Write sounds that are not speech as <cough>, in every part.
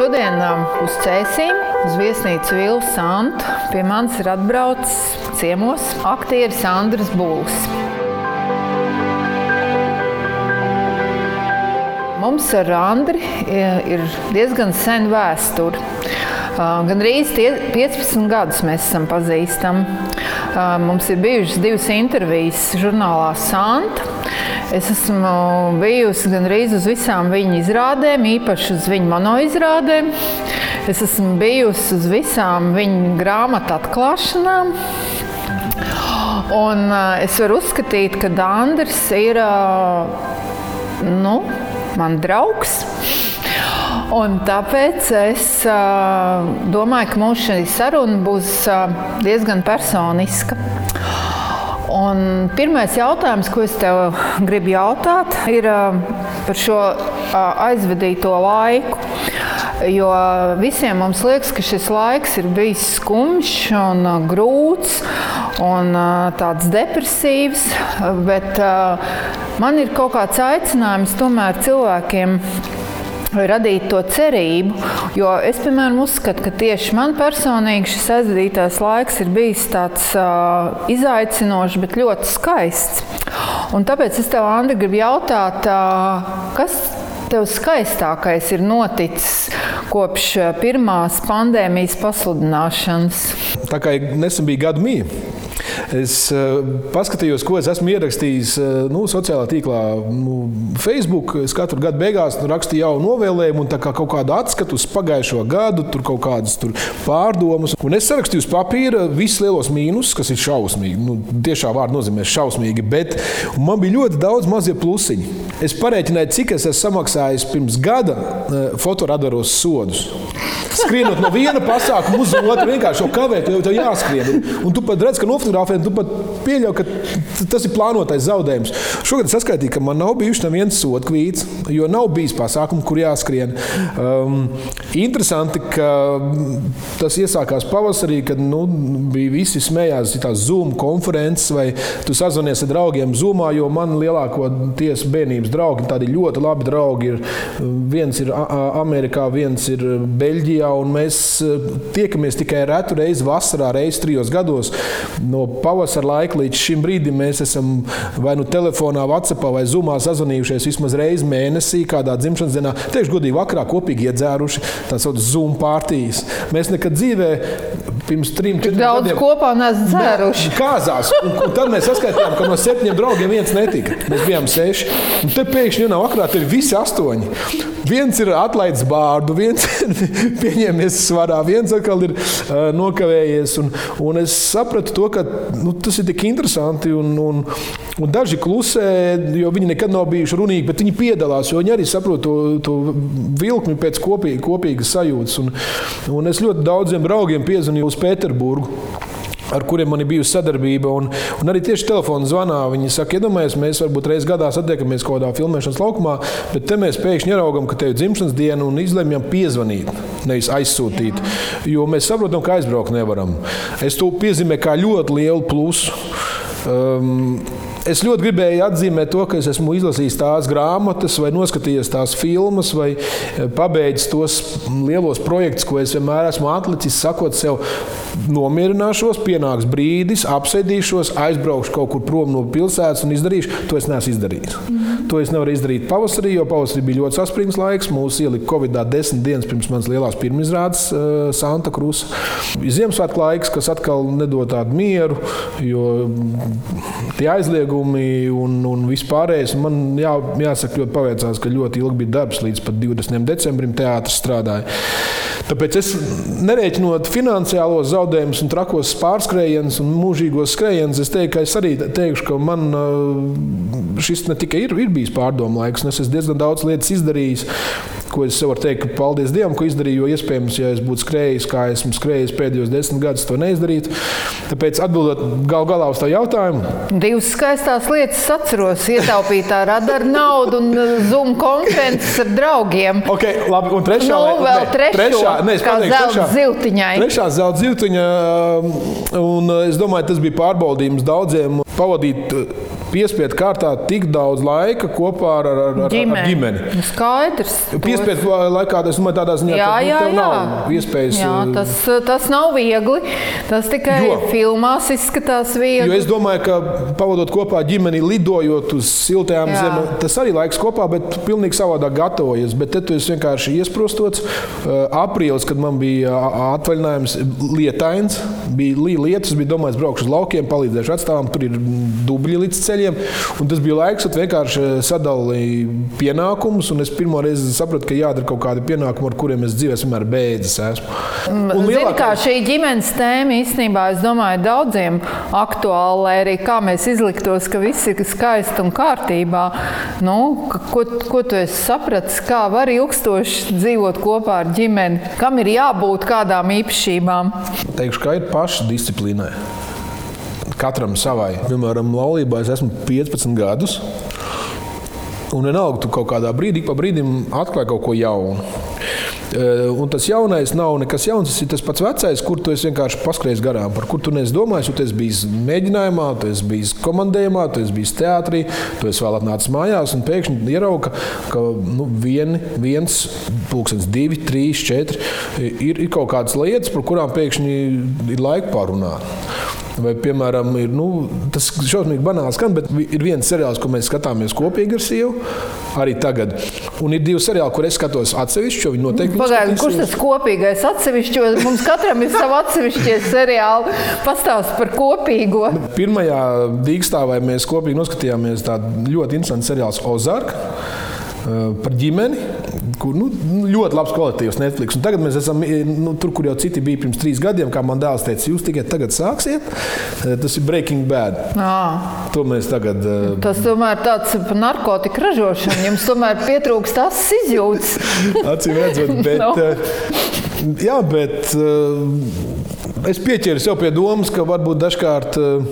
Šodien uz Cēsīm, uz viesnīcu Vilnu Santu, pie manis ir atbraucis ciemos aktieris Andris Būls. Mums ar Andri e, ir diezgan sen vēsture. Gan rīz 15 gadus mēs esam pazīstami. Mums ir bijušas divas intervijas žurnālā Santa. Es esmu bijusi gandrīz uz visām viņa izrādēm, īpaši uz viņa monoizrādēm. Es esmu bijusi uz visām viņa grāmatu atklāšanām. Un es varu uzskatīt, ka Andris ir nu, man draugs. Un tāpēc es uh, domāju, ka mūsu saruna būs uh, diezgan personiska. Un pirmais jautājums, ko es tev gribu jautāt, ir par šo aizvadīto laiku. Jo visiem mums liekas, ka šis laiks ir bijis skumjš un grūts un tāds depresīvs, bet man ir kaut kāds aicinājums tomēr cilvēkiem radīt to cerību. Jo es, piemēram, uzskatu, ka tieši man personīgi šis aizvadītais laiks ir bijis tāds uh, izaicinošs, bet ļoti skaists. Un tāpēc es tev, Andri, gribu jautāt, uh, kas tev skaistākais ir noticis kopš pirmās pandēmijas pasludināšanas? Tā kā nesen bija gada mīja. Es uh, paskatījos, ko es esmu ierakstījis uh, nu, sociālajā tīklā, nu, Facebook. Es katru gadu beigās rakstīju jaunu novēlējumu, un kā kaut kādu atskatu uz pagājušo gadu, tur kaut kādas tur pārdomas. Un es sarakstīju uz papīra visus lielos mīnusus, kas ir šausmīgi. Nu, tiešā vārdā nozīmē šausmīgi, bet man bija ļoti daudz mazie plusiņi. Es parēķināju, cik es esmu samaksājis pirms gada uh, fotoradaros sodus. Skrienot no viena pasākuma uz otru, vienkārši jau kavēt, jau tev jāskrien. Un tu pat redz, ka nofotografē, tu pat pieļauj, ka tas ir plānotais zaudējums. Šogad es saskaitīju, ka man nav bijuši neviens sodkvīts, jo nav bijis pasākumu, kur jāskrien. Um, interesanti, ka tas iesākās pavasarī, kad nu, bija visi smējās tās Zoom konferences, vai tu sazvanies ar draugiem Zoomā, jo man lielākoties bērnības draugi, tādi ļoti labi draugi ir. Viens ir Amerikā, viens ir Beļģijā, un mēs uh, tiekamies tikai retu reizi vasarā, reizi trijos gados. No pavasara laika līdz šim brīdim mēs esam vai nu telefonā, WhatsApp vai Zoomā sazvanījušies vismaz reizi mēnesī, kādā dzimšanas dienā. Teikšu, godīgi, vakarā kopīgi iedzēruši tās Zoom pārtīs. Mēs nekad dzīvē pirms trim, četriem gadiem kopā nesam dzēruši. <laughs> Kāzās. Un, un tad mēs saskatījām, ka no septiņiem draugiem viens netika. Mēs bijām seši. Un te pēkšņi vienā vakarā ir visi astoņi. Viens ir atlaidis bārdu, viens ir <laughs> pieņēmies svarā, viens atkal ir uh, nokavējies. Un, un es sapratu to, ka nu, tas ir tik interesanti. Un, un, un daži klusē, jo viņi nekad nav bijuši runīgi, bet viņi piedalās, jo viņi arī saprot to, to vilkli pēc kopīga, kopīgas sajūtas. Un, un es ļoti daudziem draugiem piezvanīju uz Pēterburgu ar kuriem man ir bijusi sadarbība. Un, un arī tieši telefona zvanā viņi saka, iedomājieties, mēs varbūt reizes gadā satiekamies kaut kādā filmēšanas laukumā, bet te mēs pēkšņi ieraugām, ka tev ir dzimšanas diena un izlemjam piezvanīt, nevis aizsūtīt. Jo mēs saprotam, ka aizbraukt nevaram. Es to piezīmēju kā ļoti lielu plusu. Um, Es ļoti gribēju atzīmēt to, ka es esmu izlasījis tās grāmatas, vai noskatījies tās filmas, vai eh, pabeidzis tos lielos projektus, ko es vienmēr esmu atlicis, sakot sev, nomierināšos, pienāks brīdis, apsēdīšos, aizbraukšu kaut kur prom no pilsētas un izdarīšu. To es neesmu izdarījis. Mm. To es nevaru izdarīt pavasarī, jo pavasarī bija ļoti saspringts laiks. Mūsu ielika Covid-19 desmit dienas pirms manas lielās pirmizrādes uh, Santa Cruz. Ziemassvētku laiks, kas atkal nedod tādu mieru, jo tie aizliegumi un, un vispārējais man jā, jāsaka, ļoti paveicās, ka ļoti ilgi bija darbs līdz pat 20. decembrim teātris strādāja. Tāpēc es nerēķinot finansiālos zaudējumus, un trakos pārskrējienus un mūžīgos skrējienus, es teiktu, ka es arī teikšu, ka man šis ne tikai ir, ir bijis pārdomu laiks, un es esmu diezgan daudz lietas izdarījis ko es varu teikt, ka paldies Dievam, ko izdarīju. Jo iespējams, ja es būtu skrējis, kā esmu skrējis pēdējos desmit gadus, to neizdarītu. Tāpēc atbildot gal galā uz tā jautājumu. Divas skaistās lietas atceros. Ietaupītā radara naudu un uh, Zoom konferences ar draugiem. Okay, labi, un trešā, nu, vēl trešo, trešā, ne, kā zelta ziltiņai. Trešā zelta ziltiņa, um, un uh, es domāju, tas bija pārbaudījums daudziem pavadīt uh, piespiedu kārtā tik daudz laika kopā ar, ar, ar, ģimeni. ar ģimeni. Nu, Skaidrs. Piespiedu laikā tas domāju, tādā ziņā, Jā, ka nu, jā, jā. nav iespējas. jā uh, tas, tas nav viegli. Tas tikai Jo. filmās izskatās Jo viegli. es domāju, ka pavadot kopā ģimeni, lidojot uz siltajām Jā. zemēm, tas arī laiks kopā, bet pilnīgi savādāk gatavojies. Bet te tu esi vienkārši iesprostots. Uh, Aprīlis, kad man bija atvaļinājums, lietains, bija li- lietus, bija domāts, braukšu uz laukiem, palīdzēšu atstāvam, tur ir dubļi līdz ceļiem. Un tas bija laiks, kad vienkārši sadalīju pienākumus, un es pirmo reizi sapratu, ka jādara kaut kādi pienākumi, ar kuriem es dzīvēs vienmēr beidzis esmu. Un Zini, lielākā- kā šī ģimenes tēma īstenībā, es domāju, daudziem aktuāla, lai arī kā mēs izliktos, ka viss ir skaisti un kārtībā. Nu, ko, ko tu esi sapratis, kā var ilgstoši dzīvot kopā ar ģimeni? Kam ir jābūt kādām īpašībām? Teikšu, ka ir paša disciplīnai. Katram savai. Piemēram, laulībā es esmu 15 gadus. Un vienalga, tu kaut kādā brīdī, pa brīdim atklāji kaut ko jaunu. Eh, Un tas jaunais nav nekas jauns. Tas ir tas pats vecais, kur tu vienkārši paskrējis garām, par kur tu neesi domājis. Tu esi bijis mēģinājumā, tu esi bijis komandējumā, tu esi bijis teātrī, tu esi vēl atnācis mājās un pēkšņi ieraugi, ka, nu, vieni, viens, pulkstenis, divi, trīs, četri ir, ir kaut kādas lietas, par kurām pēkšņi ir laika pārunāt. Vai, piemēram, ir nu, tas šausmīgi banāls, skan, bet ir viens seriāls, ko mēs skatāmies kopīgi ar sievu, arī tagad. Un ir divi seriāli, kur es skatos atsevišķi, jo viņi noteikti Pagaidām, kurš tas kopīgais atsevišķi? jo Mums katram ir savi atsevišķie seriāli. Pastāst par kopīgo. Pirmajā dīkstāvā mēs kopīgi noskatījāmies tādu ļoti interesantu seriālu Ozarku par ģimeni. Kur, nu, ļoti labs kvalitātes Netflix. Un tagad mēs esam eh, nu, tur, kur jau citi bija pirms trīs gadiem. Kā man dēls teica, jūs tikai tagad sāksiet. Eh, Tas ir Breaking Bad. À, To mēs tagad. eh, tas tomēr tāds par narkotiku ražošanu. Jums tomēr pietrūkst tas izjūtas. <laughs> Acīm redzot, bet, <laughs> No. jā, bet uh, es pieķēru sev pie domas, ka varbūt dažkārt uh,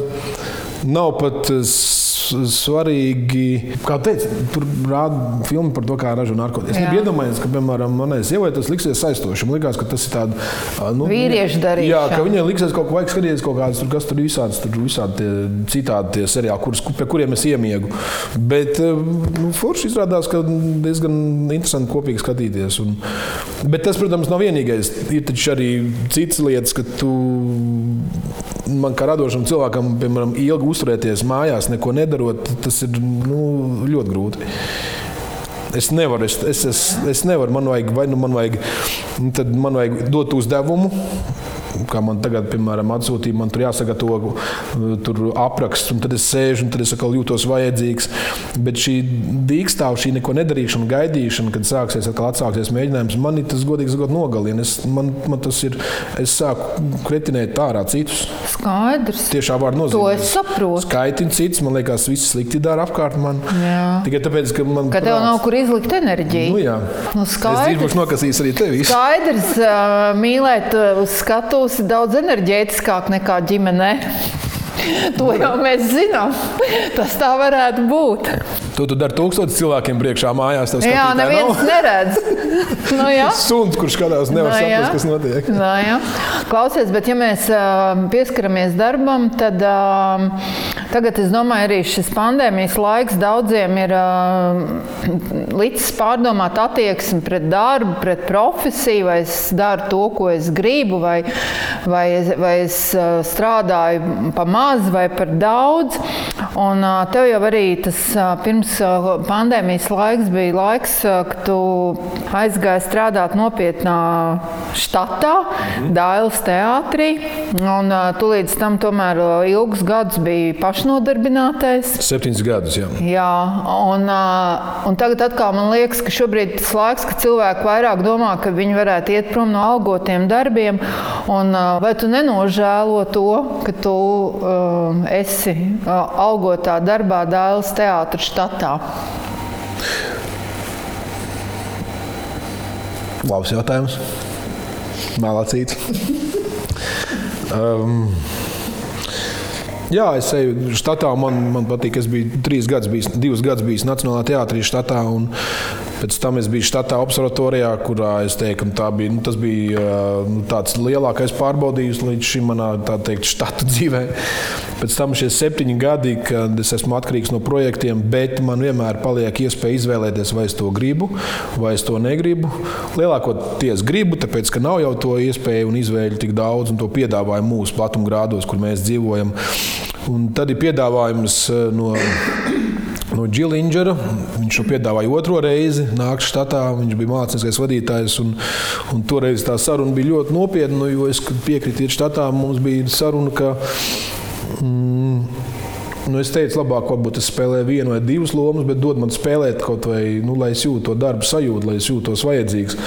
nav pat uh, svarīgi. Kā teicu, tur rāda filmu par to, kā ražo narkotikas. Es Jā. nebiju iedomājies, ka, piemēram, manai sievai tas liksies saistoši. Man liekas, ka tas ir tāds nu, Vīriešu Jā, darīšana. ka viņai liksies kaut ko vajag skatīties, kaut kādas tur, kas tur visādas, tur visādi tie citādi tie seriāli, kurus, pie kuriem es iemiegu. Bet uh, nu, forši izrādās, ka diezgan interesanti kopīgi skatīties. Un, bet tas, protams, nav vienīgais. Ir taču arī citas lietas, ka tu man kā radošam cilvēkam, piemēram, ilgi uzturēties mājās, neko nedarot, tas ir nu, ļoti grūti. Es nevaru, es, es, es, es nevaru, man vajag, vai nu man vajag, man vajag dot uzdevumu. Kā man tagad, piemēram, atsūtīja, man tur jāsagatavo uh, tur apraksts, un tad es sēžu, un tad es atkal jūtos vajadzīgs. Bet šī dīkstāv, šī neko nedarīšana, gaidīšana, kad sāksies atkal atsāksies mēģinājums, man tas godīgi sakot nogalina. Es, man, man tas ir, es sāku kretinēt ārā citus. Skaidrs. Tiešā vārdā To nozīmē. es saprotu. Skaitina citus, man liekas, viss slikti dara apkārt man. Jā. Tikai tāpēc, ka man Ka tev prāts- nav kur izlikt enerģiju. Nu, jā. Nu, es skaidrs. drīz būšu nokasījis arī tevi. Skaidrs, mīlēt uz skatuves ir daudz enerģētiskāk nekā ģimenē. <laughs> To jau mēs zinām. <laughs> Tas tā varētu būt. To tu dari tūkstotis cilvēkiem priekšā mājās. Jā, neviens nav. neredz. <laughs> Nu, jā. Suns, kurš skatās, nevar Nu, jā. saprast, kas notiek. Nā, jā. Klausies, bet ja mēs pieskaramies darbam, tad tagad es domāju, arī šis pandēmijas laiks daudziem ir licis pārdomāt attieksmi pret darbu, pret profesiju, vai es daru to, ko es gribu, vai, vai, es, vai es strādāju pa maz vai par daudz. Un tev jau arī tas pirms pandēmijas laiks bija laiks, kad tu aizgāji strādāt nopietnā štatā, Dāvidas teātrī. Un tu līdz tam tomēr ilgus gadus biji pašnodarbinātais. Septiņus gadus. Jā. Jā, un, un tagad atkal man liekas, ka šobrīd tas laiks, kad cilvēki vairāk domā, ka viņi varētu iet prom no algotiem darbiem. Un, vai tu nenožēlo to, ka tu uh, esi algotā darbā Dāvidas teātris štatā? Labs jautājums. Mēlācīts. um, jā, es eju štatā. Man, man patīk, es biju trīs gadus, bijis, divus gadus bijis Nacionālajā teātrī štatā. Un, Pēc tam es biju štatā observatorijā, kurā es teiktu, ka bija, nu, tas bija nu, tāds lielākais pārbaudījums līdz šim manā teikt, štata <laughs> dzīvē. Pēc tam šie septiņi gadi, kad es esmu atkarīgs no projektiem, bet man vienmēr paliek iespēja izvēlēties, vai es to gribu, vai es to negribu. Lielākoties gribu, tāpēc, ka nav jau to iespēju un izvēļu tik daudz, un to piedāvājumu mūsu platumgrādos, kur mēs dzīvojam. Un tad ir piedāvājums eh, no no Džilingera. Viņš to piedāvāja otro reizi, nāk štatā. Viņš bija mākslinieks vadītājs. Un, un toreiz tā saruna bija ļoti nopietna, jo es piekrītu, ka štatā mums bija saruna, ka. Mm, Nu, es teicu, labāk, varbūt es spēlēju vienu vai divas lomas, bet dod man spēlēt kaut vai, nu, lai es jūtu to darbu sajūtu, lai es jūtos vajadzīgs.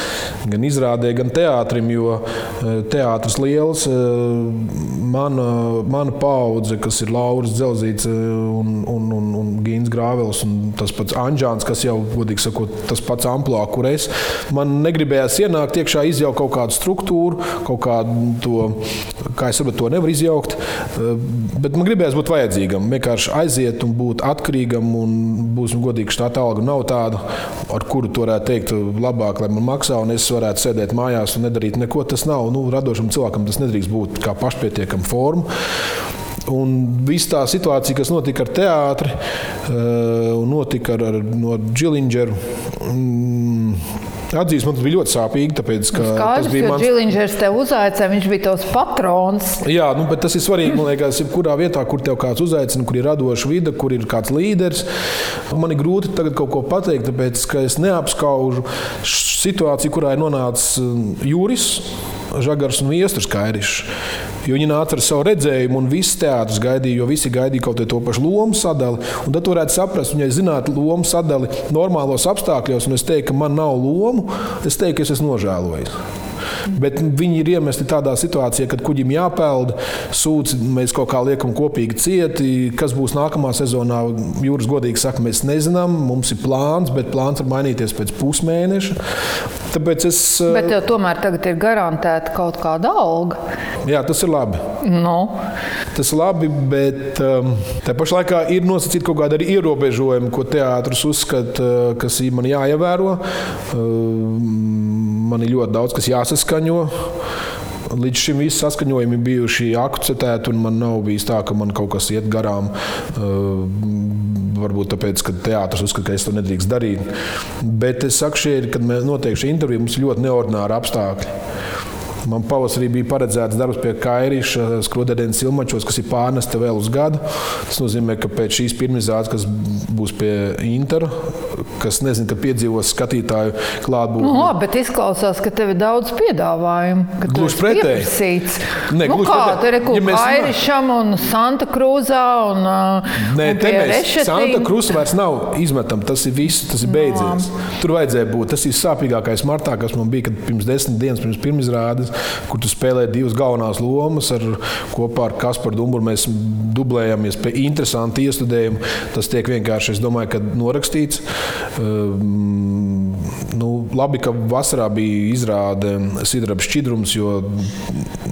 Gan izrādē, gan teātrim, jo eh, teātris liels. Eh, mana, mana paudze, kas ir Lauris Zelzīts eh, un, un, un, un Gīns Grāvels un tas pats Anģāns, kas jau, godīgi sakot, tas pats amplā, kur es, man negribējās ienākt iekšā, izjaukt kaut kādu struktūru, kaut kādu to, kā es saprotu, to nevar izjaukt, bet man gribējās būt vajadzīgam. Vienkārši aiziet un būt atkarīgam. Un būsim godīgi, tā alga nav tāda, ar kuru to varētu teikt, labāk, lai man maksā, un es varētu sēdēt mājās un nedarīt neko. Tas nav nu, radošam cilvēkam, tas nedrīkst būt kā pašpietiekama forma. Un viss tā situācija, kas notika ar teātri, uh, notika ar, ar no Džilingera. Atzīst, man tas bija ļoti sāpīgi. Tāpēc, nu, Skaidrs, tas bija mans... Džilingers te uzaicināja, viņš bija tavs patrons. Jā, nu, bet tas ir svarīgi. Man liekas, jebkurā vietā, kur tev kāds uzaicina, kur ir radoša vide, kur ir kāds līderis. Man ir grūti tagad kaut ko pateikt, tāpēc, ka es neapskaužu situāciju, kurā ir nonācis Jūris. Žagars un Viestures Kairišs. Jo viņi nāca ar savu redzējumu, un viss teātris gaidīja, jo visi gaidīja kaut to pašu lomu sadali. Un tad varētu saprast, ja zinātu lomu sadali normālos apstākļos, un es teiktu, ka man nav lomu, es teiktu, ka es esmu nožēlojis. Bet viņi ir iemesti tādā situācijā, kad kuģim jāpeld, sūds, mēs kaut kā liekam kopīgi cieti. Kas būs nākamā sezonā? Jūras godīgi saka, mēs nezinām, mums ir plāns, bet plāns var mainīties pēc pusmēneša. Tāpēc es. Bet tev tomēr tagad ir garantēta kaut kāda alga. Jā, tas ir labi. No. Tas ir labi, bet um, tā pašā laikā ir nosacīta kaut kāda ierobežojuma, ko teātris uzskata, kas ir man jāievēro. Um, man ir ļoti daudz, kas jāsaskaņo. Līdz šim visi saskaņojumi bijuši akceptēti, un man nav bijis tā, ka man kaut kas iet garām. Uh, varbūt tāpēc, ka teātris uzskata, ka es to nedrīkst darīt. Bet es saku, šie, kad mēs notiek šī intervija, mums ir ļoti neordināri apstākļi. Man pavasarī bija paredzēts darbs pie Kairīša skrudēdienas silmačos, kas ir pārnesta vēl uz gadu. Tas nozīmē, ka pēc šīs pirmizrādes, kas būs pie Intera, kas nezinu, kad piedzīvos skatītāju klātbūtni. Nu, labi, bet izklausās, ka tev ir daudz piedāvājumu. Gluži pretēji. Nē, nu, kā tur ir kaut kas Kairišam un Santa Krūzā un, Nē, un te mēs Santa Krūza vairs nav izmetam. Tas ir viss, tas ir beidzies. No. Tur vajadzēja būt. Tas ir sāpīgākais martā, kas man bija, kad pirms desmit dienas pirms pirmizrādes kur tu spēlē divas galvenās lomas. Ar, kopā ar Kasparu Dumburu mēs dublējamies pie interesanta iestudējuma. Tas tiek vienkārši, es domāju, ka norakstīts. Um, nu, labi, ka vasarā bija izrāde Sidraba šķidrums, jo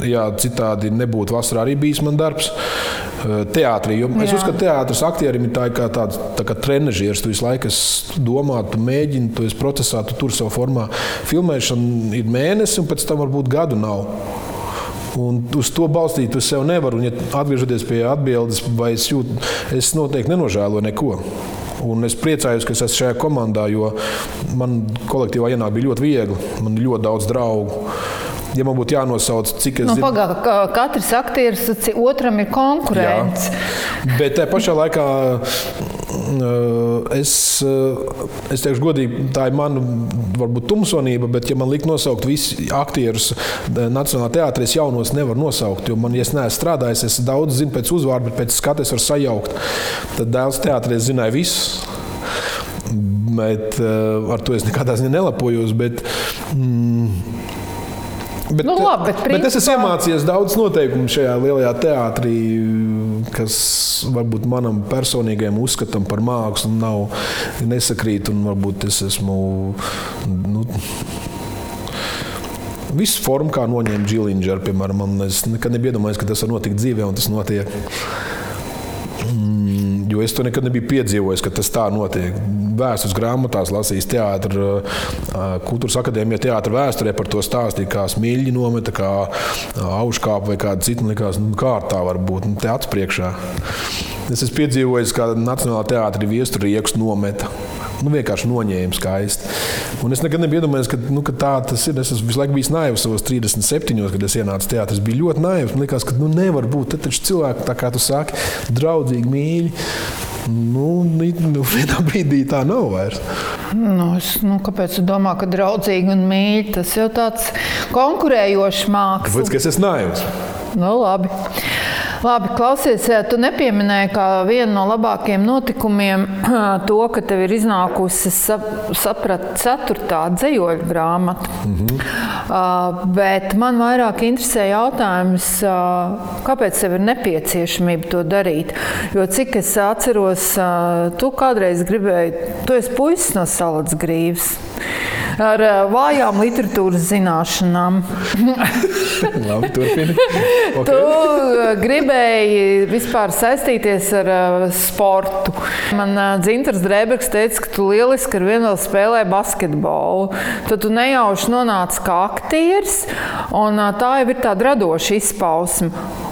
jā, citādi nebūtu vasarā arī bijis man darbs. Uh, teātrī. Es uzskatu, ka teātris aktierim ir tā kā tāds tā kā trenižieris. Tu visu laiku domā, tu mēģini, tu esi procesā, tu tur savā formā. Filmēšana ir mēnesis, un pēc tam varbūt gadu nav. Un uz to balstīt uz sevi nevar. Un, ja atgriežoties pie atbildes, vai es jūtu, es noteikti nenožēloju neko. Un es priecājos, ka es esmu šajā komandā, jo man kolektīvā ienākt bija ļoti viegli. Man ir ļoti daudz draugu. Ja man būtu jānosauc, cik es nu, zinu, pagā, ka katrs aktieris otram ir konkurents. Jā. Bet tajā pašā laikā es, es teikšu, godīgi, tā ir mana varbūt tumsonība, bet, ja man likt nosaukt visus aktierus Nacionālajā teātrī, es jaunos nevaru nosaukt. Jo man, ja es neesmu strādājis, es daudz zinu pēc uzvārdu, bet pēc skatu varu sajaukt. Tad dēls teātrī zināja visus. Bet, ar to es nekādā ziņā nelapojos. Bet, mm, Bet, nu, labi, bet, principā... bet es esmu iemācījies daudz noteikumu šajā lielajā teātrī, kas varbūt manam personīgajam uzskatam par mākslu nav nesakrīt. Varbūt es esmu. Nu, Visu formu, kā noņēma Džilingers, piemēram, man, es nekad nebiju iedomājies, ka tas var notikt dzīvē, un tas notiek. Mm, jo es to nekad nebiju piedzīvojis, ka tas tā notiek. Vēstures grāmatās lasījis teātris, kultūras akadēmijā, teātris vēsturē par to stāstīja, kā smilģi nometa, kā auškāpa vai kāda cita. Likās, nu, kā tā var būt nu, teātris priekšā. Es esmu piedzīvojis, kā Nacionālā teātris viestura riekus nometa. Nu, vienkārši noņēma skaisti. Un es nekad nebiju iedomājies, ka, nu, ka tā tas ir. Es esmu visu laiku bijis naivs savos 37, kad es ienācu teātrī. Es biju ļoti naivs. Man liekas, ka nu, nevar būt. Tad taču cilvēki, tā kā tu saki, draudzīgi, mīļi. Nu, nu, vienā brīdī tā nav vairs. Nu, es, nu, kāpēc tu domā, ka draudzīgi un mīļi tas jau tāds konkurējošs mākslinieks? Tāpēc, ka es esmu naivs. Nu, labi. Labi, klausies, tu nepieminēji kā vienu no labākajiem notikumiem <clears throat> to, ka tev ir iznākusi saprata ceturtā dzējoļu grāmata. Mm -hmm. uh, bet man vairāk interesē jautājums, uh, kāpēc tev ir nepieciešamība to darīt? Jo cik es atceros, uh, tu kādreiz gribēji, tu esi puisis no Salats grīvas ar vājām literatūras zināšanām. <laughs> Labi, turpini. <laughs> Okay. Tu gribēji vispār saistīties ar sportu. Man Dzintars Drebergs teica, ka tu lieliski ar vienu vēl spēlē basketbolu. Tad tu nejauši nonāci kā aktieris, un tā jau ir tāda radoša izpausme.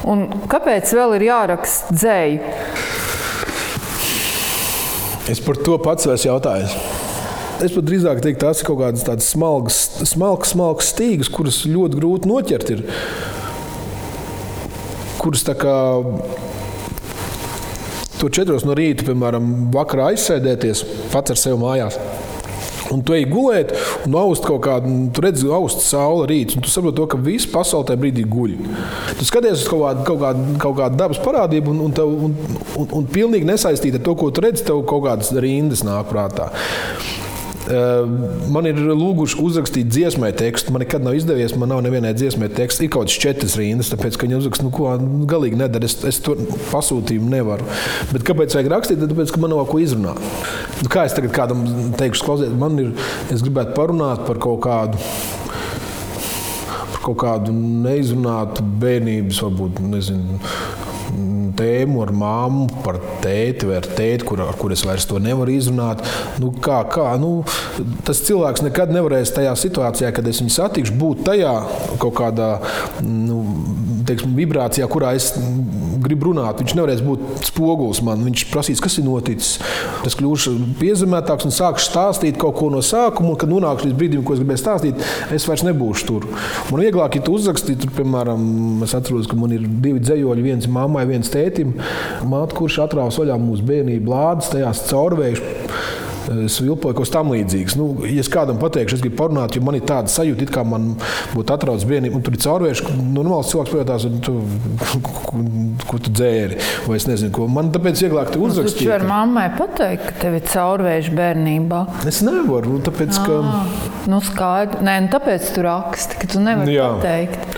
Un kāpēc vēl ir jāraksta dzēju? Es par to pats esmu jautājis. Es pat drīzāk teiktu, tās ir kaut kādas tādas smalkas, smalkas, smalkas stīgas, kuras ļoti grūti noķert. Ir. Kuras tā kā to četros no rīta, piemēram, vakarā aizsēdēties pats ar sevi mājās. Un tu ej gulēt, un aust kaut kādu, tu redzi, aust saule rīts, un tu saproti, ka visa pasaule tajā brīdī guļ. Tu skaties uz kaut kādu, kaut kādu, kaut kādu dabas parādību, un, un, tev, un, un, un pilnīgi nesaistīta ar to, ko tu redzi, tev kaut kādas rindas nāk prātā. Man ir lūguši uzrakstīt dziesmai tekstu. Man nekad nav izdevies, man nav nevienai dziesmai teksts. Ir kaut kāds četras rindas, tāpēc, ka viņi uzraksta, nu, ko galīgi nedara. Es, es to pasūtījumu nevaru. Bet kāpēc vajag rakstīt? Tāpēc, ka man nav ko izrunāt. Nu, kā es tagad kādam teikšu, klausies, man ir, es gribētu parunāt par kaut kādu kaut kādu neizrunātu bērnības, varbūt nezinu, tēmu ar māmu, par tēti vai ar tēti, kur, ar kur es vairs to nevaru izrunāt. Nu, kā, kā, nu, tas cilvēks nekad nevarēs tajā situācijā, kad es viņu satikšu, būt tajā kaut kādā nu, teiksim, vibrācijā, kurā es gribu runāt. Viņš nevarēs būt spogulis man. Viņš prasīs, kas ir noticis. Es kļūšu piezemētāks un sākšu stāstīt kaut ko no sākuma. Un, kad nonākšu līdz brīdim, ko es gribēju stāstīt, es vairs nebūšu tur. Man vieglāk ir uzrakstīt, tur, piemēram, es atceros, ka man ir divi dzējoļi, viens mammai, viens tētim. Māte, kurš atrāva vaļā mūsu bērnību lādes, tajās caurvējuši svilpoju, kas tam līdzīgs. Nu, ja es kādam pateikšu, es gribu parunāt, jo man ir tāda sajūta, kā man būtu atrauc vienība, un tur ir caurvērš, nu, normāls cilvēks pajautās, tu, ko, <laughs> ko tu dzēri, vai es nezinu, ko. Man tāpēc vieglāk te uzrakstīt. Tu vari mammai pateikt, ka tev ir caurvērš bērnībā. Es nevaru, tāpēc, ka... Nu, skaidri. Nē, nu, tāpēc tu raksti, ka tu nevari pateikt.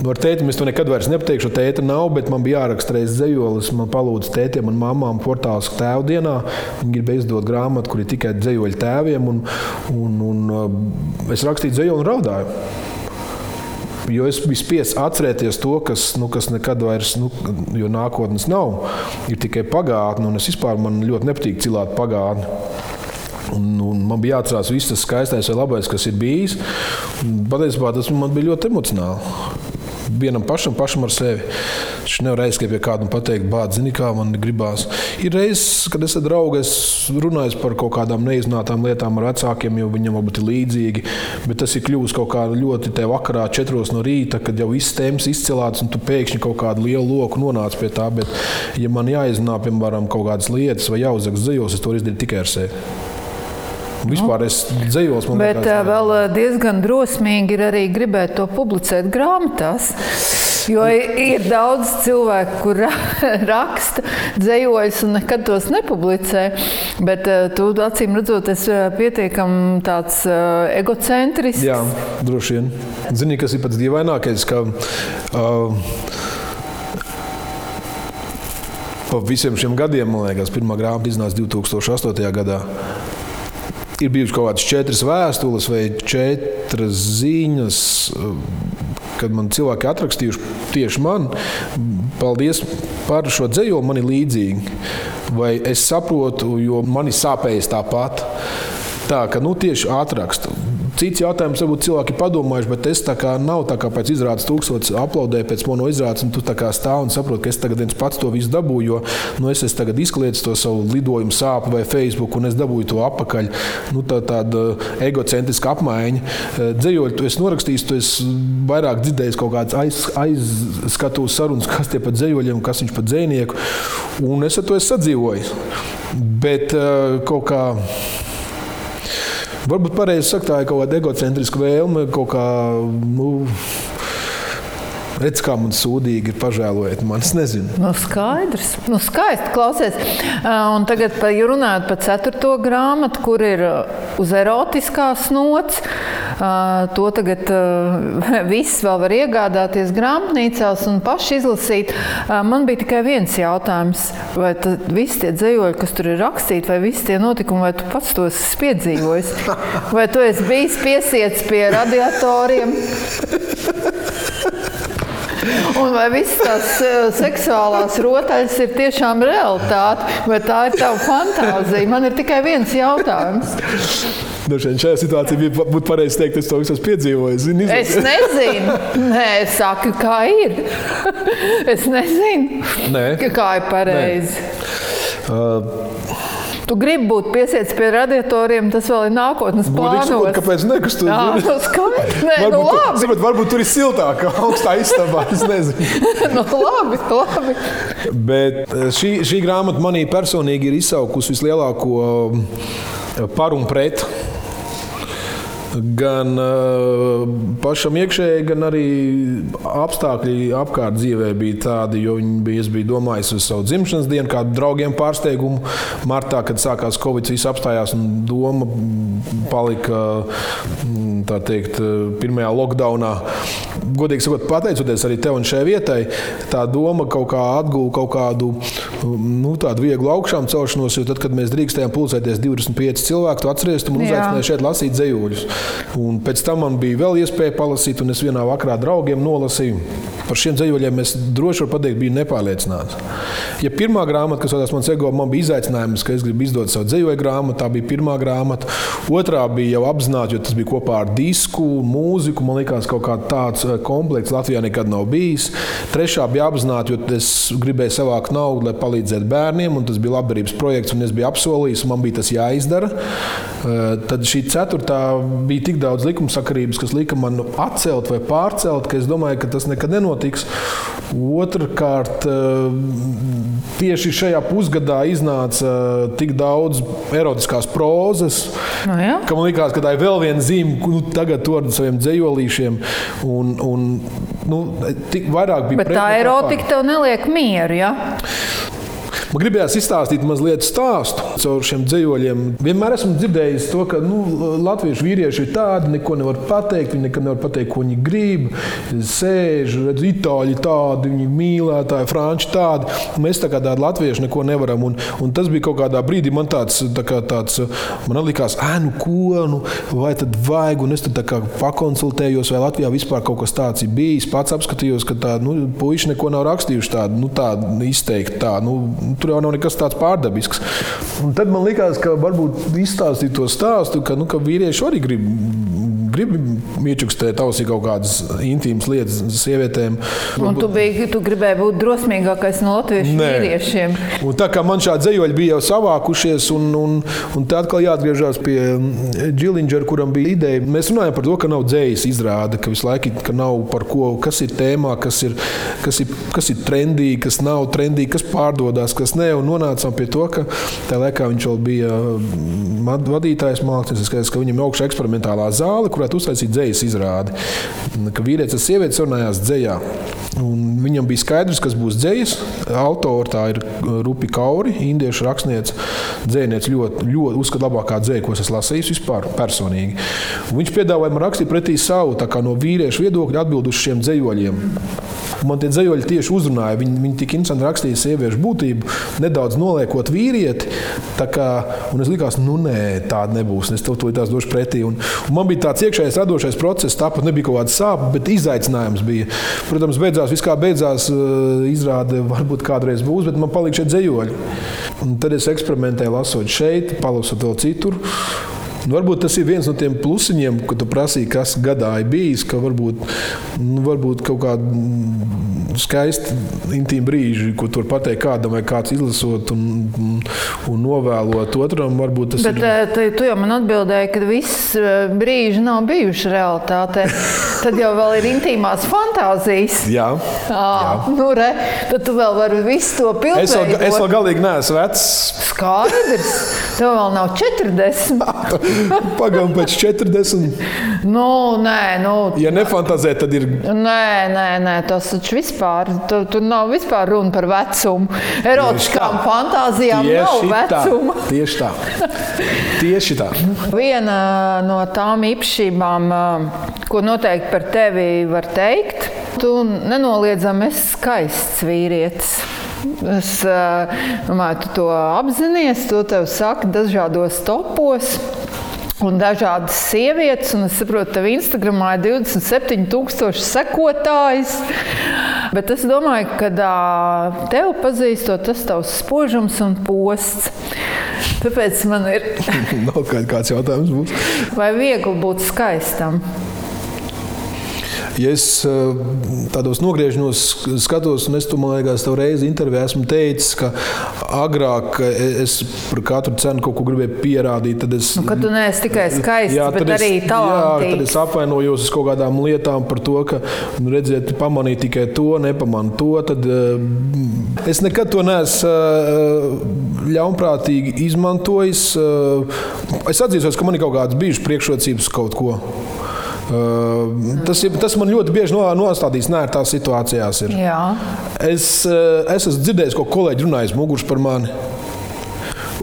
Ar tēti es to nekad vairs nepateikšu. Tēta nav, bet man bija jāraksta reizes dzējolis. Man palūdza tētim un mamām portāls tēvu dienā. Viņi gribēja izdot grāmatu, kur ir tikai dzējoļi tēviem. Un, un, un, uh, es rakstīju dzējoļu un raudāju. Jo es biju spiests atcerēties to, kas, nu, kas nekad vairs, nu, jo nākotnes nav, ir tikai pagātne. Es vispār man ļoti nepatīk cilāt pagātni. Un, un man bija jāatcerās viss tas skaistais vai labais, kas ir bijis. Patiesībā tas man bija ļoti emocionāli vienam pašam, pašam ar sevi. Viņš nevar aizskriet pie kāda un pateikt, bāzi, zini, kā man gribās. Ir reizes, kad es ar draugu runāju par kaut kādām neiznātām lietām ar vecākiem, jo viņam varbūt ir līdzīgi. Bet tas ir kļuvis kaut kā ļoti te vakarā, četros no rīta, kad jau viss tēmas izcelāts un tu pēkšņi kaut kādu lielu loku nonāc pie tā. Bet, ja man jāiznāk, piemēram, kaut kādas lietas vai jāuzraksta dzējos, es to izdarīju tikai ar sevi. Vispār es dzējos, man Bet liekas, vēl diezgan drosmīgi ir arī gribēt to publicēt grāmatās. Jo ir daudz cilvēku, kur <laughs> raksta dzējoļus un nekad tos nepublicē. Bet tu acīm redzot, esi pietiekami tāds egocentrisks. Jā, droši vien. Zini, kas ir pats dīvainākais? Ka, uh, Pa visiem šiem gadiem, man liekas, pirmā grāmata iznāca 2008. gadā ir bijušas kaut kādas četras vēstules vai četras ziņas, kad man cilvēki atrakstījuši tieši man. Paldies par šo dzējolu man ir līdzīgi, vai es saprotu, jo man ir sāpējis tāpat. Tā ka nu, tieši ātrakstu Cits jautājums, varbūt cilvēki padomājuši, bet es tā kā nav tā kā pēc izrādes tūkstotis aplaudēju pēc mono izrādes, un tu tā kā stāv un saproti, ka es tagad viens pats to visu dabūju, jo nu, es esmu tagad izklietis to savu lidojumu sāpju vai Facebook, un es dabūju to apakaļ. Nu, tā tāda egocentriska apmaiņa. Eh, dzējoļi, tu esi norakstījis, tu esi vairāk dzirdējis kaut kādas aiz, aizskatu sarunas, kas tie pa dzējoļiem, kas viņš pa dzēnieku, un es ar to esmu sadzīvojis. Bet uh, kaut kā Varbūt pareizi sakot, tā ir kaut kāda egocentriska vēlme, kaut kā. Nu, Redz, kā man sūdīgi ir pažēlojiet man. Es nezinu. Nu, skaidrs. Nu, skaisti klausies. Un tagad runājot par ceturto grāmatu, kur ir uz erotiskās nots. To tagad <laughs> viss vēl var iegādāties grāmatnīcās un paši izlasīt. Man bija tikai viens jautājums. Vai visi tie dzējoļi, kas tur ir rakstīti, vai visi tie notikumi, vai tu pats tos esi piedzīvojis? <laughs> Vai tu esi bijis piesiets pie radiatoriem? Un vai visas tās seksuālās rotaļas ir tiešām realitāte, vai tā ir tava fantāzija? Man ir tikai viens jautājums. Nu, šajā situācijā bija būtu pareizi teikt, es to visu esmu piedzīvojis. Zini, es nezinu, Nē, es saku, kā ir. <laughs> es nezinu, Nē. kā ir pareizi. Uh, Tu gribi būt piesiets pie radiatoriem, tas vēl ir nākotnes plānos. Kāpēc ne? Kas tu Jā, nu skaidrs. Nē, varbūt, nu labi. Sabat, varbūt tur ir siltāk, augstā istabā. Es nezinu. <laughs> nu labi, labi. Bet eh, šī, šī grāmata manī personīgi ir izsaukusi vislielāko eh, par un pret gan uh, pašam iekšēji, gan arī apstākļi apkārt dzīvē bija tādi, jo bija, es biju domājis uz savu dzimšanas dienu, kādu draugiem pārsteigumu. Martā, kad sākās Covid, viss apstājās un doma palika mm, teikt, pirmajā lockdownā. Godīgi sakot, pateicoties arī tev un šai vietai, tā doma kaut kā atguva kaut kādu nu, vieglu augšām celšanos, jo tad, kad mēs drīkstējām pulcēties 25 cilvēku, tu atceries, tu man uzaicināji šeit lasīt dzējuļus. Un pēc tam man bija vēl iespēja palasīt, un es vienā vakarā draugiem nolasīju. Par šiem dzīsļiem es droši varu pateikt, biju nepārliecināts. Ja pirmā grāmata, kas saucās Mans ego, man bija izaicinājums, ka es gribu izdot savu dzīslu grāmatu, tā bija pirmā grāmata. Otrā bija jau apzināta, jo tas bija kopā ar disku, mūziku. Man liekas, ka kaut kāds tāds eh, komplekss Latvijā nekad nav bijis. Trešā bija apzināta, jo es gribēju savākt naudu, lai palīdzētu bērniem, un tas bija labdarības projekts, un es biju apsolījis, un man bija tas jāizdara. Eh, tad šī ceturtā bija tik daudz likumsakarības, kas lika man atcelt vai pārcelt, ka es domāju, ka tas nekad nenotiks. Otrakārt, eh, tieši šajā pusgadā iznāca eh, tik daudz erotiskās prozas, no nu jā. ka man liekas, ka tā ir vēl viena zīme, nu, tagad to ar saviem dzējolīšiem. Un, un, nu, vairāk bija. Bet tā erotika tev neliek mieru. Ja? Man gribējās izstāstīt mazliet stāstu caur šiem dzīsļiem. Vienmēr esmu dzirdējis to, ka nu, latviešu vīrieši ir tādi, neko nevar pateikt. Viņi nekad nevar pateikt, ko viņi grib. Sēž, redz, itāļi tādi, viņi mīlētāji, franči tādi. Mēs tā kā tādi latvieši neko nevaram. Un, un tas bija kaut kādā brīdī man tāds, tā kā tāds man likās, ah, nu ko, nu, vai tad vajag. Un es tad pakonsultējos, vai Latvijā vispār kaut kas tāds ir bijis. Pats apskatījos, ka tādi nu, puiši neko nav rakstījuši tādu nu, tā, izteikti. Tā, nu, tur jau nav nekas tāds pārdabisks. Un tad man likās, ka varbūt izstāstīt to stāstu, ka, nu, ka vīrieši arī grib gribi iečukstēt ausī kaut kādas intīmas lietas sievietēm. Un tu, biji, tu gribēji būt drosmīgākais no latviešu Nē. vīriešiem. Un tā kā man šādi dzējoļi bija jau savākušies, un, un, un te atkal jāatgriežas pie Džilingera, kuram bija ideja. Mēs runājam par to, ka nav dzējas izrāde, ka visu laiku ka nav par ko, kas ir tēmā, kas ir, kas ir, kas ir trendīgi, kas nav trendīgi, kas pārdodas, kas ne. Un nonācām pie to, ka tajā laikā viņš vēl bija vadītājs mākslinieks, ka viņam ir augšā eksperimentālā zāle, kurā uztaisīt dzīslu izrādi. Ka vīrietis un sieviete runājās dzējā. Un viņam bija skaidrs, kas būs dzējas. Autora tā ir Rupi Kauri, indiešu rakstniece. Dzēniece ļoti, ļoti uzskata labākā dzēja, ko es lasījis vispār personīgi. Un viņš piedāvāja man rakstīt pretī savu no vīriešu viedokļa atbildu uz šiem dzējoļiem. Man tie dzējoļi tieši uzrunāja. Viņi, viņi tik interesanti rakstīja sieviešu būtību, nedaudz noliekot vīrieti. Kā, un es likās, nu nē, tāda nebūs. Es tev to tās došu pretī. Un, un man bija tāds iekšējais radošais process, tāpat nebija kaut kāda sāpe, bet izaicinājums bija. Protams, beidzās viss kā beidzās. Izrāde varbūt kādreiz būs, bet man palika šie dzējoļi. Un tad es eksperimentēju, lasot šeit, palasot vēl citur. Nu, varbūt tas ir viens no tiem plusiņiem, ko tu prasīji, kas gadā ir bijis. Ka varbūt, nu, varbūt kaut kāda skaista, intīma brīža, ko tu vari pateikt kādam, vai kāds izlasot un, un, novēlot otram. Bet ir... Eh, tu jau man atbildēji, ka viss eh, brīži nav bijuši realitāte. <laughs> Tad jau ir intīmās fantāzijas. Jā, jā. Nu, re, tad tu vēl vari visu to pildīt. Es, vēl, es vēl galīgi neesmu vecs. Skaidrs, tev vēl nav 40. <laughs> Pagaidām pēc 40. Nu, nē, nu, ja nefantazē, tad ir. Nē, nē, nē tas taču vispār. Tur tu nav vispār runa par vecumu. Erotiskām fantāzijām Tieši nav vecuma. Tā. Tieši tā. Tieši tā. Viena no tām īpašībām, ko noteikti par tevi var teikt, tu nenoliedzami esi skaists vīrietis. Es domāju, tu to apzinājies, to tev saka dažādos topos un dažādas sievietes. Un es saprotu, ka Instagramā ir 27,000 sekotājs. Bet es domāju, ka tev pazīstot, tas tavs spožums un posts. Tāpēc man ir. <laughs> Nav kāds jautājums būs. Vai viegli būt skaistam? Ja es eh, tādos nogriežos, skatos, un es tam liekas, tev reizi intervijā esmu teicis, ka agrāk es par katru cenu kaut ko gribēju pierādīt. Tad es, nu, tu neesi tikai skaists, jā, bet arī talantīgs. Jā, tad es apvainojos uz kaut kādām lietām par to, ka, nu, redziet, pamanīju tikai to, nepamanu to. Tad, uh, es nekad to neesmu ļaunprātīgi izmantojis. Es atzīstos, ka man ir kaut kādas bijušas priekšrocības kaut ko. Tas, tas man ļoti bieži nostādīs nērtās situācijās. Ir. Jā. Es, es esmu dzirdējis, ko kolēģi runājas muguras par mani.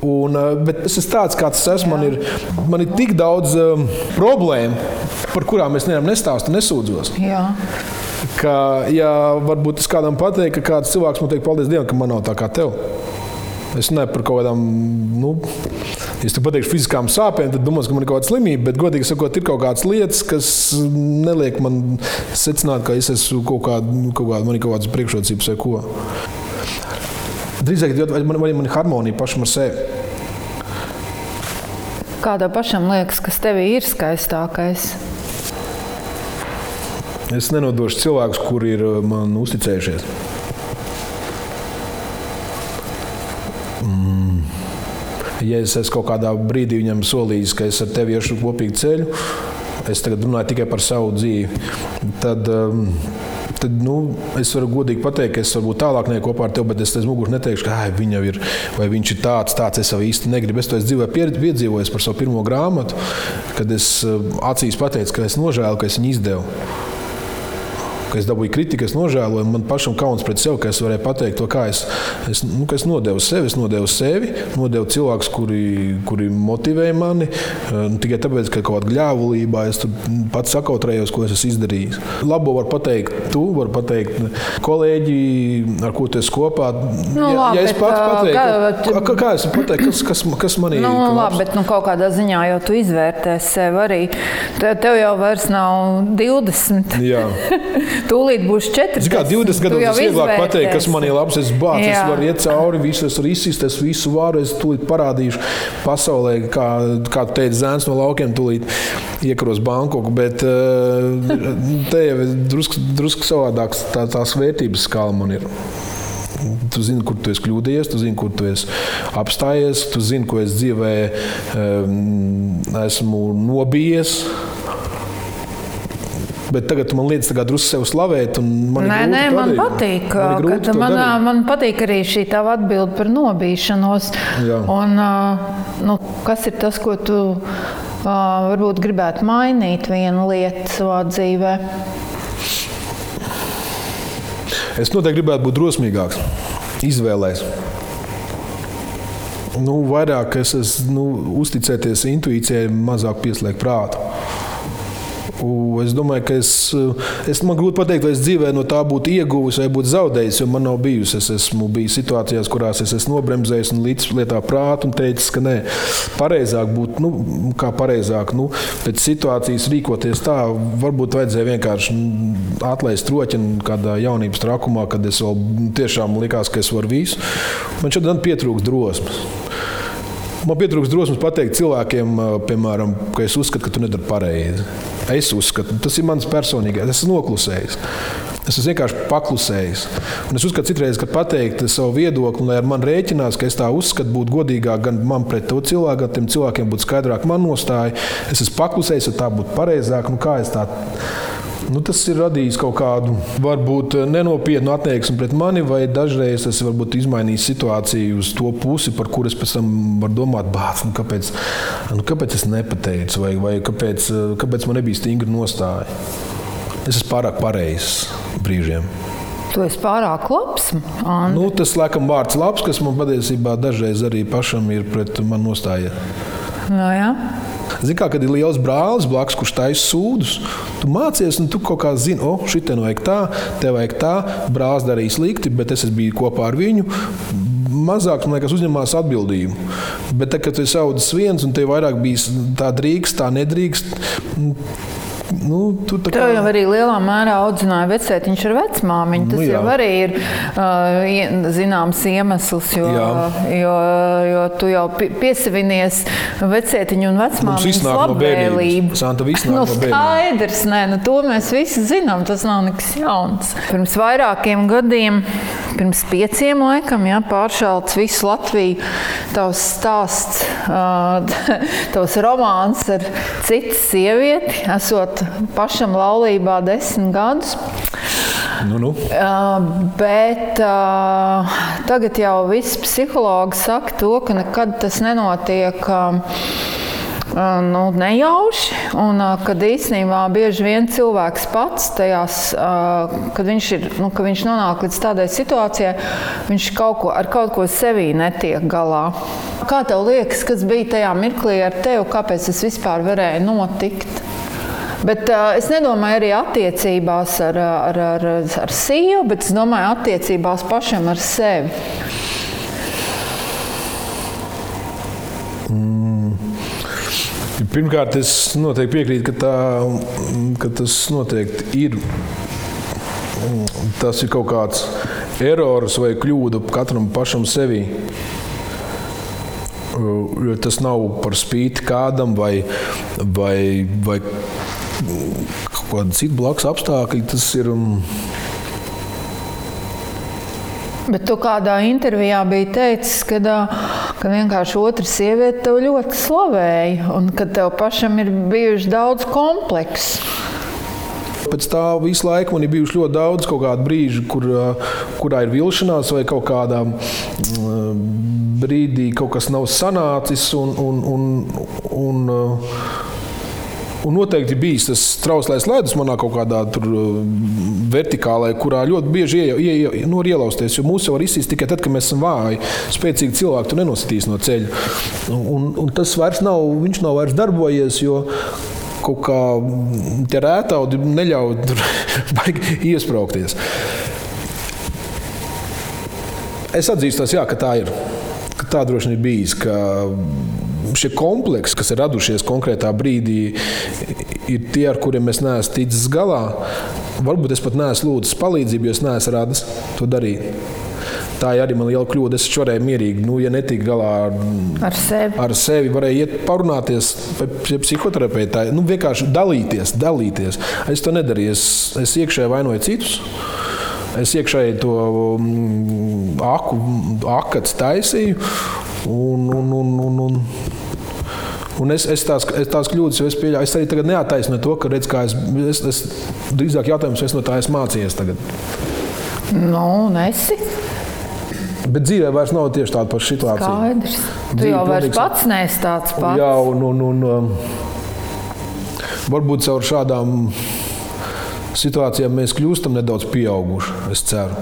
Un, bet es esmu tāds, kāds es esmu. Man ir, man ir tik daudz um, problēmu, par kurām es nevienam nestāstu, nesūdzos. Jā. Ka, ja varbūt es kādam pateiktu, ka kāds cilvēks man teikt, paldies Dievam, ka man nav tā kā tev. Es nevaru par kaut kādām. Nu, Ja tu pateiksi fiziskām sāpēm, tad domās, ka man ir kaut kāda slimība. Bet, godīgi sakot, ir kaut kādas lietas, kas neliek man secināt, ka es esmu kaut kāda, kaut kāda, man ir kaut kādas priekšrocības vai ko. Drīzāk, man, man, man ir harmonija pašam ar sevi. Kādam pašam liekas, kas tevī ir skaistākais? Es nenodošu cilvēkus, kuri ir man uzticējušies. Ja es esmu kaut kādā brīdī viņam solījis, ka es ar tevi iešu kopīgu ceļu, es tagad runāju tikai par savu dzīvi, tad, um, tad nu, es varu godīgi pateikt, ka es varbūt tālāk neiešu kopā ar tevi, bet es aiz muguras neteikšu, ka viņa ir vai viņš ir tāds, tāds es jau īsti negribu. Es to dzīvē piedzīvoju par savu pirmo grāmatu, kad es uh, acīs pateicu, ka es nožēlu, ka es viņu izdevu ka es dabūju kritiku, es nožēloju. Man pašam kauns pret sevi, ka es varēju pateikt to, kā es, es, nu, es nodevu sevi. Es nodevu sevi, nodevu cilvēkus, kuri, kuri motivēja mani. Nu, tikai tāpēc, ka kaut kādā gļēvulībā es pats sakautrējos, ko es esmu izdarījis. Labo var pateikt, tu vari pateikt, kolēģi, ar ko tu esi kopā. Nu, ja, labi, ja es pats pateiktu, kā, kā, kā es pateiktu, kas, kas, kas man ir? Nu, labi, bet nu, kaut kādā ziņā jau tu izvērtēsi sevi arī. Tev jau vairs nav 20. Jā. <laughs> Tūlīt būs 40. Kā 20 gados tas vieglāk pateikt, kas man ir labs. Es bācu, es varu iet cauri, visu, es varu izsist, es visu varu. Es tūlīt parādīšu pasaulē, kā, kā teica zēns no laukiem, tūlīt iekaros Bankoku. Bet eh, te jau ir drusku, drusku savādāks tā, tās vērtības skala man ir. Tu zini, kur tu esi kļūdījies, tu zini, kur tu esi apstājies, tu zini, ko es dzīvē um, esmu nobijies. Bet tagad man liekas, ka drusku sev slavēt. Man nē, nē, man darīt. patīk. Man, man, man patīk arī šī tava atbilde par nobīšanos. Jā. Un, nu, kas ir tas, ko tu varbūt gribētu mainīt vienu lietu savā dzīvē? Es noteikti gribētu būt drosmīgāks, izvēlēties. Nu, vairāk es esmu nu, uzticēties intuīcijai, mazāk pieslēgt prātu. Es domāju, ka es, es man grūti pateikt, vai es dzīvē no tā būtu ieguvis vai būtu zaudējis, jo man nav bijusi. Es esmu bijis situācijās, kurās es esmu nobremzējis un līdz lietā prātu un teicis, ka nē, pareizāk būtu, nu, kā pareizāk, nu, pēc situācijas rīkoties tā, varbūt vajadzēja vienkārši atlaist roķinu kādā jaunības trakumā, kad es vēl tiešām likās, ka es varu visu. Man šodien pietrūkst drosmes. Man pietrūkst drosmes pateikt cilvēkiem, piemēram, ka es uzskatu, ka tu nedari pareizi. Es uzskatu, tas ir mans personīgais, es esmu noklusējis. Es esmu vienkārši paklusējis. Un es uzskatu, citreiz, kad pateikt savu viedokli, lai ar mani rēķinās, ka es tā uzskatu, būtu godīgāk gan man pret to cilvēku, gan tiem cilvēkiem būtu skaidrāk man nostāja. Es esmu paklusējis, ja tā būtu pareizāk. Nu, kā es tā Nu, tas ir radījis kaut kādu varbūt nenopietnu attieksmi pret mani, vai dažreiz tas varbūt izmainījis situāciju uz to pusi, par kuru es pēc tam varu domāt, bāc, nu, kāpēc, nu, kāpēc es nepateicu, vai, vai kāpēc, kāpēc man nebija stingra nostāja. Es esmu pārāk pareizs brīžiem. Tu esi pārāk labs. Andi. Nu, tas laikam vārds labs, kas man patiesībā dažreiz arī pašam ir pret mani nostāja. No, jā. Zini, kā, kad ir liels brālis blakus, kurš taisa sūdus, tu mācies, un tu kaut kā zini, o, oh, šitien vajag tā, te vajag tā, brālis darīja slikti, bet es biju kopā ar viņu. Mazāk liekas, uzņemās atbildību. Bet, tad, kad tu esi audzis viens un tev vairāk bija tā drīkst, tā nedrīkst, Nu, tu kā... Tev jau arī lielā mērā audzināja vecētiņš ar vecmāmiņu. Tas nu, jā. jau arī ir uh, zināms iemesls, jo, jo, jo tu jau piesavinies vecētiņu un vecmāmiņu labvēlību. Santa viss nāk nu, no skaidrs, nē, nu, to mēs visi zinām, tas nav nekas jauns. Pirms vairākiem gadiem, pirms pieciem laikam, jā, pāršalts visu Latviju, tavs stāsts, uh, <laughs> tavs romāns ar citu sievieti, esot esot pašam laulībā desmit gadus. Nu, nu. Uh, bet uh, tagad jau viss psihologi saka to, ka nekad tas nenotiek. Uh, nu, nejauši. Un, kad īstenībā bieži vien cilvēks pats tajās, kad viņš, ir, nu, kad viņš nonāk līdz tādai situācijai, viņš kaut ko, ar kaut ko sevī netiek galā. Kā tev liekas, kas bija tajā mirklī ar tevi, kāpēc tas vispār varēja notikt? Bet uh, es nedomāju arī attiecībās ar, ar, ar, ar sievu, bet es domāju attiecībās pašam ar sevi. Mm. Pirmkārt, es noteikti piekrītu, ka, tā, ka tas noteikti ir. Tas ir kaut kāds erors vai kļūda katram pašam sevi. Jo tas nav par spīti kādam vai, vai, vai kaut kāda cita blakus apstākļi. Tas ir. Um... Bet tu kādā intervijā biji teicis, ka, ka vienkārši otra sieviete tev ļoti slavēja un ka tev pašam ir bijuši daudz kompleksu. Pēc tā visu laiku man ir bijuši ļoti daudz brīžu, kur, kurā ir vilšanās vai kaut kādā brīdī kaut kas nav sanācis. Un, un, un, un, Un noteikti bijis tas trauslais ledus manā kaut kādā uh, vertikālē, kurā ļoti bieži ie, ie, ie, nu, ielausties. Jo mūsu var izsist tikai tad, kad mēs esam vāji. Spēcīgi cilvēki tu nenositīs no ceļa. Un, un tas vairs nav, viņš nav vairs darbojies. Kaut kā tie rētaudi neļauj tur <laughs> iesprāgties. Es atzīstos, jā, ka tā ir. Ka tā droši vien ir bijis šie kompleksi, kas ir radušies konkrētā brīdī, ir tie, ar kuriem es neesmu ticis galā. Varbūt es pat neesmu lūdzis palīdzību, jo es neesmu radis to darīt. Tā ir arī man liela kļūda. Es varēju mierīgi, nu, ja netiku galā ar, ar sevi. Ar sevi varēju iet parunāties pie psihoterapeita. Nu, vienkārši dalīties, dalīties. Es to nedarīju. Es, es iekšēji vainoju citus. Es iekšēji to mm, aku, akats taisīju. Un, un, un, un, un, Un es, es, tās, es tās kļūdas jau pieļauju. Es arī tagad neataisnoju to, ka redz, es, es, es drīzāk jautājums, es no tā esmu mācījies tagad. Nu, nesi. Bet dzīvē vairs nav tieši tāda paša situācija. Skaidrs. Tu Dzīve jau vairs pats neesi tāds pats. Jā, un, un, un um, varbūt caur šādām situācijām mēs kļūstam nedaudz pieauguši. Es ceru.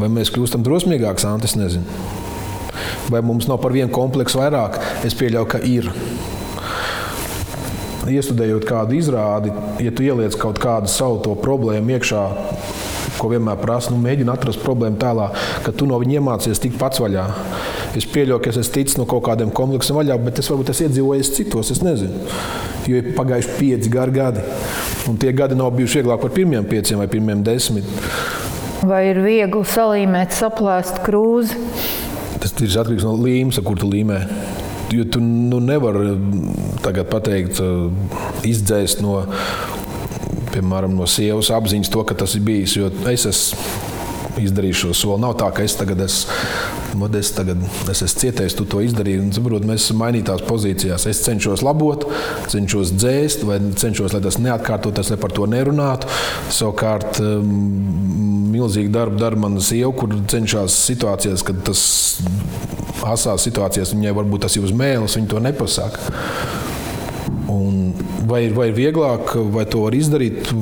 Vai mēs kļūstam drosmīgāki, Antis? Nezinu. Vai mums nav par vienu kompleksu vairāk? Es pieļauju, ka ir. iestudējot kādu izrādi, ja tu ieliec kaut kādu savu problēmu iekšā, ko vienmēr prasa, nu, mēģina atrast problēmu tālā, ka tu no viņa iemācies tikt pats vaļā. Es pieļauju, ka es esmu ticis no kaut kādiem kompleksiem vaļā, bet es varbūt esmu iedzīvojies citos, es nezinu. Jo ir pagājuši pieci gari gadi, un tie gadi nav bijuši vieglāk par pirmiem pieciem vai pirmiem desmit. Vai ir viegli salīmēt, saplēst krūzi? Tas ir atkarīgs no līnijas, kur tu līmē. Jo tu nu, nevari tagad pateikt, izdzēst no piemēram, no sievas apziņas to, ka tas ir bijis. Jo es esmu izdarījis šo soli. Nav tā, ka es tagad esmu modests, tagad es esmu cietējis, tu to izdarīji. Un, saprot, mēs esam mainītās pozīcijās. Es cenšos labot, cenšos dzēst, vai cenšos, lai tas neatkārtotos, lai par to nerunātu. Savukārt, um, milzīgi darbu dara mana sieva, kur cenšas situācijās, kad tas asās situācijās viņai varbūt tas ir uz mēles, viņa to nepasaka. Un vai, vai ir vieglāk, vai to var izdarīt?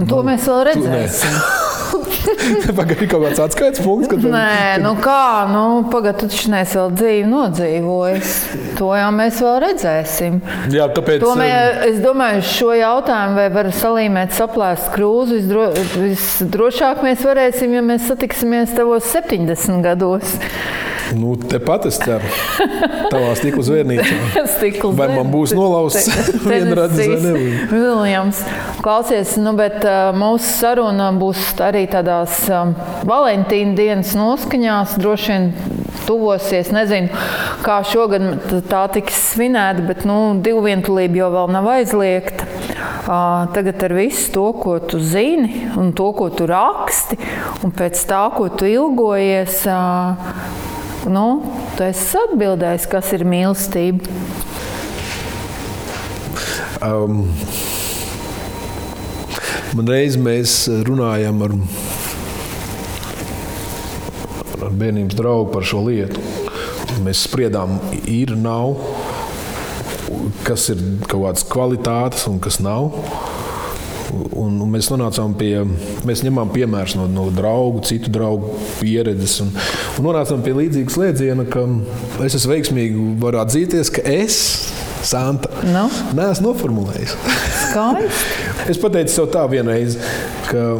Un to nu, mēs vēl redzēsim. <laughs> Pagaidām, kaut kāds atskaites punkts. Kad, Nē, kad... nu kā, nu, pagaidām, tu neesi vēl dzīvi nodzīvojis. To jau mēs vēl redzēsim. Jā, tāpēc. Tomēr, um, es domāju, šo jautājumu, vai var salīmēt saplēst krūzi, visdro, visdrošāk mēs varēsim, ja mēs satiksimies tavos 70 gados. Nu, Tepat es ceru, tavā stikla zvērnīcā. <laughs> vai man būs nolausts <laughs> viena redzes vai nebūs? Viljams, klausies, nu, bet uh, mūsu saruna būs arī tādās um, Valentīna dienas noskaņās. Droši vien tuvosies, nezinu, kā šogad tā tiks svinēta, bet nu, divu vientulība jau vēl nav aizliegta. Uh, tagad ar visu to, ko tu zini, un to, ko tu raksti, un pēc tā, ko tu ilgojies, uh, Nu, tu esi atbildējis, kas ir mīlestība. Um, man reiz mēs runājām ar, ar bērnības draugu par šo lietu. Mēs spriedām, ir, nav, kas ir kaut kādas kvalitātes un kas nav. Un, un mēs nonācām pie, mēs ņemām piemērus no, no draugu, citu draugu pieredzes. Un, un nonācām pie līdzīga slēdziena, ka es esmu veiksmīgi varu atzīties, ka es, Santa, no? neesmu noformulējis. <laughs> es pateicu sev tā vienreiz, ka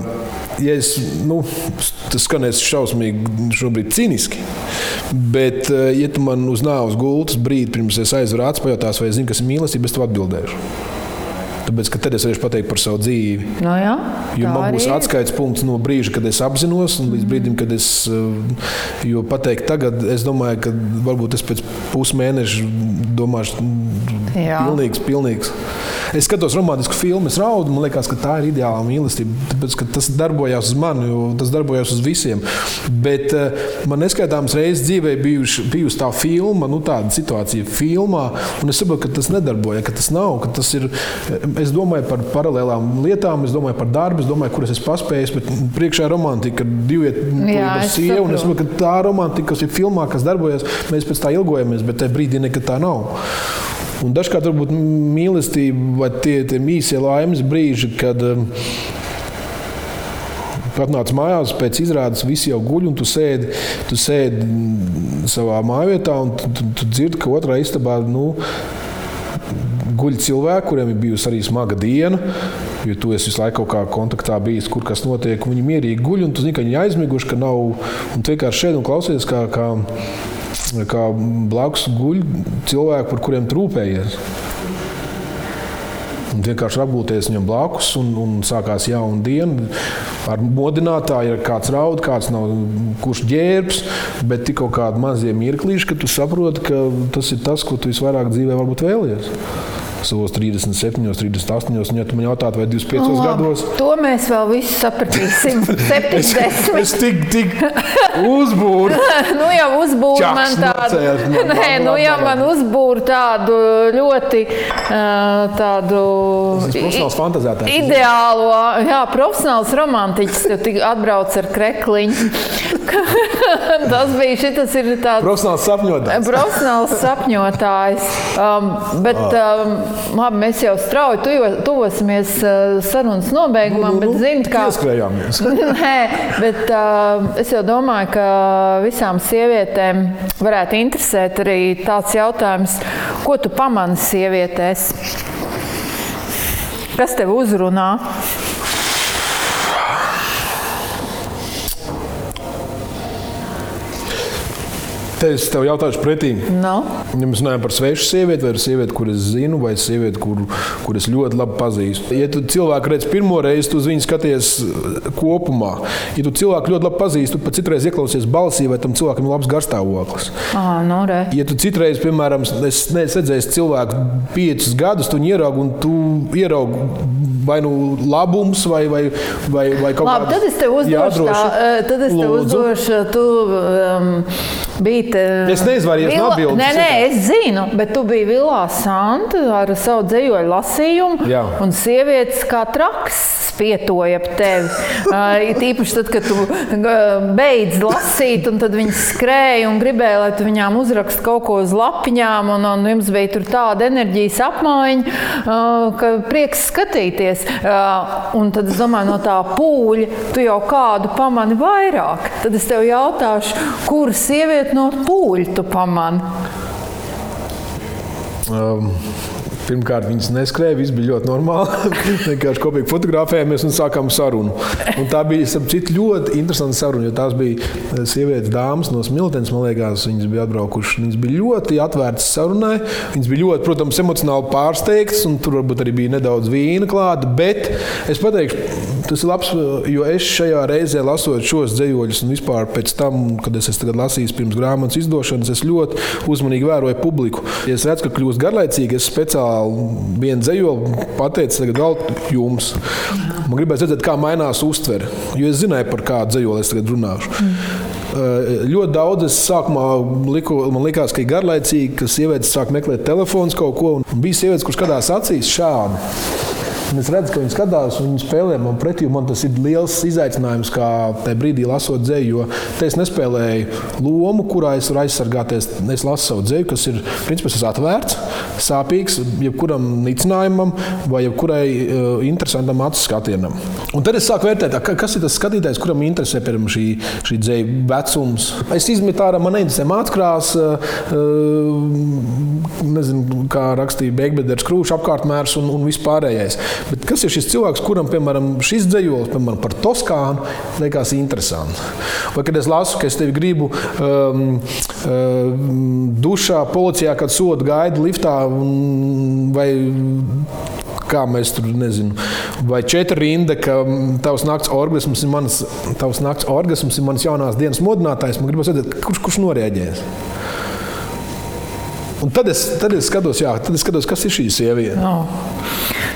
ja es, nu, tas skanēs šausmīgi, šobrīd cīniski. Bet, eh, ja tu man uz nāves gultas brīdi pirms es aizveru acis, pajautās, vai es zinu, kas ir mīlestība, es tev atbildēšu. Tāpēc, ka tad es varēšu pateikt par savu dzīvi. No nu jā, jo man būs atskaites punkts no brīža, kad es apzinos, un līdz brīdim, kad es. Eh, jo pateikt, tagad es domāju, ka varbūt es pēc pusmēneša domāšu, Jā. pilnīgs, pilnīgs. Es skatos romantisku filmu, es raudu, man liekas, ka tā ir ideālā mīlestība. Tāpēc, tas darbojās uz mani, tas darbojās uz visiem. Bet uh, man neskaitāmas reizes dzīvē bijuši, bijusi tā filma, nu, tāda situācija filmā, un es saprotu, ka tas nedarbojas, ka tas nav. Ka tas ir, es domāju par paralēlām lietām, es domāju par darbu, es domāju, kuras es paspēju, bet priekšā ir romantika, ir divi sievi, un es saprotu, ka tā romantika, kas ir filmā, kas darbojas, mēs pēc tā ilgojamies, bet tajā brīdī nekad tā nav. Un dažkārt varbūt mīlestība vai tie, tie īsie laimes brīži, kad um, atnāc mājās, pēc izrādes visi jau guļ, un tu sēdi, tu sēdi savā mājvietā, un tu, tu, tu dzirdi, ka otrā istabā nu, guļ cilvēki, kuriem ir bijusi arī smaga diena. Jo tu esi visu laiku kaut kā kontaktā bijis, kur kas notiek. Viņi mierīgi guļ, un tu zini, ka viņi aizmiguši, ka nav. Un tu vienkārši šeit un klausies, kā, kā kā blakus guļ cilvēki, par kuriem trūpējies. Un vienkārši apgūties viņam blakus, un, un sākās jauna diena. Ar modinātāju ir kāds raud, kāds nav, kurš ģērbs, bet tik kaut kādi mazie mirklīši, ka tu saproti, ka tas ir tas, ko tu visvairāk dzīvē varbūt vēlies savos 37, 38, un, ja tu man jautātu, vai 25 oh, gados, to mēs vēl visu sapratīsim. 70. <laughs> es, es tik, tik uzbūru. <laughs> nu, jau uzbūru man tādu, man, <laughs> nē, nu, jau man uzbūru tādu ļoti tādu profesionāls fantazētājs. Ideālo, jā, profesionāls romantiķis, ka atbrauc ar krekliņu. tas bija šis ir tāds Profesionāls sapņotājs. profesionāls sapņotājs. Um, bet um, labi, mēs jau strauji tuvosimies uh, sarunas nobeigumam, bet zinu, kā. Pieskrējāmies. <laughs> Nē, bet uh, es jau domāju, ka visām sievietēm varētu interesēt arī tāds jautājums, ko tu pamani sievietēs? Kas tev uzrunā? Te es tev jautāšu pretī. No? Ja mēs runājam par svešu sievieti, vai sievieti, kuras zinu, vai sievieti, kuru, kuras ļoti labi pazīstu. Ja tu cilvēku redz pirmo reizi, tu uz viņu skaties eh, kopumā. Ja tu cilvēku ļoti labi pazīsti, pat citreiz ieklausies balsī, vai tam cilvēkam ir labs garstāvoklis. Ah, no re. Ja tu citreiz, piemēram, es neesmu redzējis cilvēku piecus gadus, tu ieraugi un tu ieraugi vai nu labums, vai, vai, vai, vai kaut Labi, tad es tev uzdošu, tā, eh, tad es tev uzdošu, tu um, biji. te- Es neizvairījos no Vila- atbildes, Nē, tas nē, es zinu, bet tu biji Vilā Santa ar savu dzējoļu lasījumu, Jā. un sievietes kā traks spietoja ap tevi. Uh, it īpaši tad, kad tu uh, beidz lasīt, un tad viņi skrēja un gribēja, lai tu viņām uzrakst kaut ko uz lapiņām, un, un jums bija tur tāda enerģijas apmaiņa, uh, ka prieks skatīties. Uh, un tad es domāju, no tā pūļa tu jau kādu pamani vairāk. Tad es tev jautāšu, kuru sievieti no pūļa tu pamani? Um, Pirmkārt, viņas neskrēja, viss bija ļoti normāli. <laughs> Vienkārši kopīgi fotografējāmies un sākām sarunu. Un tā bija citu, ļoti interesanta saruna, jo tās bija eh, sievietes, dāmas no Smiltenes. Man liekas, viņas bija atbraukušas. Viņas bija ļoti atvērtas sarunai. Viņas bija ļoti, protams, emocionāli pārsteigtas, un tur varbūt arī bija nedaudz vīna klāta. Bet es pateikšu, tas ir labs, jo es šajā reizē lasot šos dzējoļus, un vispār pēc tam, kad es esmu lasījis pirms grāmatas izdošanas, es ļoti uzmanīgi vēroju publiku. Ja es redzu, ka kļūst garlaicīgi, es speciāli vienu dzējoli pateicu, tagad vēl jums. Man gribēja redzēt, kā mainās uztvere, jo es zināju, par kādu dzējoli es tagad runāšu. Uh, ļoti daudz es sākumā liku, man likās, ka ir garlaicīgi, ka sievietes sāk meklēt telefons kaut ko. un Bija sievietes, kuras skatās acīs šādi. Un es redzu, ka viņi skatās un viņi spēlē man pretī. Man tas ir liels izaicinājums, kā tajā brīdī lasot dzēju. Jo te es nespēlēju lomu, kurā es varu aizsargāties. Es lasu savu dzēju, kas ir principā atvērts, sāpīgs jebkuram nicinājumam vai jebkurai uh, interesantam acu skatienam. Un tad es sāku vērtēt, ka- kas ir tas skatītājs, kuram interesē piemēram, šī, šī dzēja vecums. Es izmetu ārā, man neinteresē mākslas, nezinu, kā rakstīja Beigbedders, krūšs apkārtmērs un, un vispārējais. Bet kas ir šis cilvēks, kuram, piemēram, šis dzējolis, piemēram, par Toskānu, liekas interesants? Vai kad es lasu, ka es tevi gribu um, um, dušā, policijā, kad sodu gaidu liftā, un- vai kā mēs tur nezinām, vai četri rinda, ka tavs nakts orgasms ir mans, tavs nakts orgasms ir mans jaunās dienas modinātājs. Man gribas redzēt, kurš, kurš noreaģēs. Un tad es, tad es skatos, jā, tad es skatos, kas ir šī sieviete. Oh.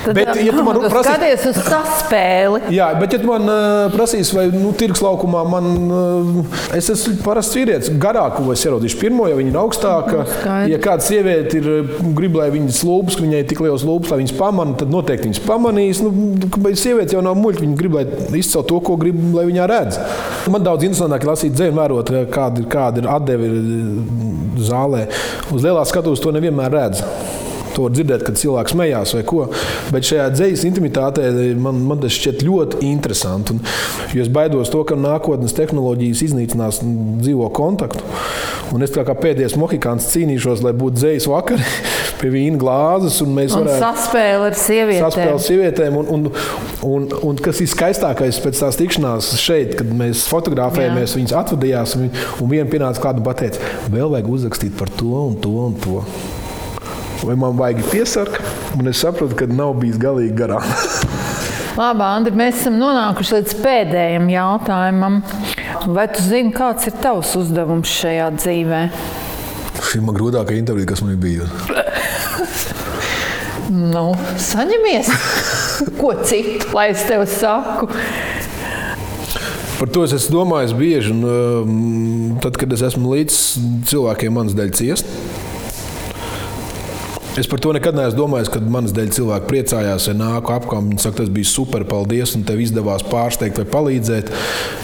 Tad, Bet, ja tu man tu prasītu- skaties uz saspēli. Jā, bet, ja tu man uh, prasīs, vai nu, tirgus laukumā man, uh, es esmu parasts vīrietis, garāku vai es ieraudzīšu pirmo, ja viņa ir augstāka. skaidrs. Ja kāda sieviete ir, uh, grib, lai viņas lūpas, ka viņai ir tik liels lūpas, lai viņas pamana, tad noteikti viņas pamanīs. Nu, bet sieviete jau nav muļķa, viņa grib, lai izcelt to, ko grib, lai viņā redz. Man daudz interesantāk lasīt dzēnu, vērot, kāda ir, kāda ir atdeve zālē. Uz lielā skatuves to nevienmēr redz. To var dzirdēt, kad cilvēks smējās vai ko. Bet šajā dzīslas intimitātē man, man tas šķiet ļoti interesanti. Un, es baidos to, ka nākotnes tehnoloģijas iznīcinās dzīvo kontaktu. Un es tā kā pēdējais mohikāns cīnīšos, lai būtu dzīslas vakari <laughs> pie vīna glāzes. Un mēs Un varētu saspēle ar sievietēm. saspēlēt sievietēm. Un, un, un, un kas ir skaistākais pēc tās tikšanās šeit, kad mēs fotografējamies, viņas atvadījās, un, un viena pienāca klāt un teica, vēl vajag uzrakstīt par to un to un to. Vai man vajag piesarkt, un es saprotu, ka nav bijis galīgi garām. <laughs> Labi, Andri, mēs esam nonākuši līdz pēdējam jautājumam. Vai tu zini, kāds ir tavs uzdevums šajā dzīvē? Šī ir grūtākā intervija, kas man ir bijusi. <laughs> Nu, saņemies! <laughs> Ko citu, lai es tev saku? Par to es domājis bieži. Un, um, tad, kad es esmu līdz cilvēkiem, manas dēļ ciest, Es par to nekad neesmu domājis, kad manas dēļ cilvēki priecājās, ja nāku apkārt. Viņi saka, tas bija super, paldies, un tev izdevās pārsteigt vai palīdzēt.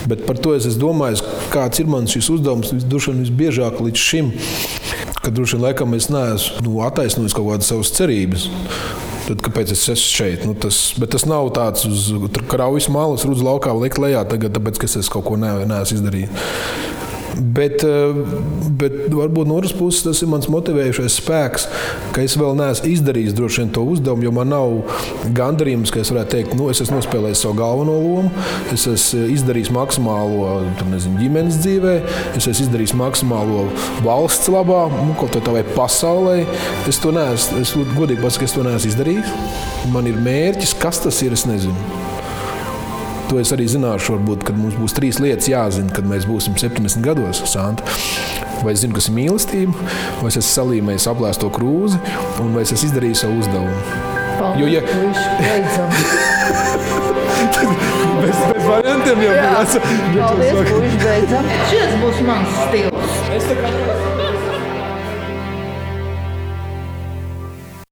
Bet par to es esmu domājis, kāds ir mans šis uzdevums vien visbiežāk līdz šim. Kad droši vien laikam es neesmu nu, attaisnojis kaut kādas savas cerības. Tad, kāpēc es esmu šeit? Nu, tas, tas nav tāds uz kraujas malas, rudz laukā likt lejā, tagad, tāpēc, ka es kaut ko ne, neesmu izdarījis. Bet, eh, bet varbūt no otras puses tas ir mans motivējošais spēks, ka es vēl neesmu izdarījis droši vien to uzdevumu, jo man nav gandarījums, ka es varētu teikt, nu, es esmu nospēlējis savu galveno lomu, es esmu izdarījis maksimālo nezinu, ģimenes dzīvē, es esmu izdarījis maksimālo valsts labā, nu, kaut kā vai pasaulē. Es to neesmu, es godīgi pasaku, es to neesmu izdarījis. Man ir mērķis, kas tas ir, es nezinu. To es arī zināšu, varbūt, kad mums būs trīs lietas jāzina, kad mēs būsim 70 gados. Santa. Vai es zinu, kas ir mīlestība, vai es esmu salīmējis aplēsto krūzi, un vai es esmu izdarījis savu uzdevumu. Paldies, jo, ja... <laughs> bez, bez variantiem jau bija. Paldies, kurš beidzam. Šis būs mans stils.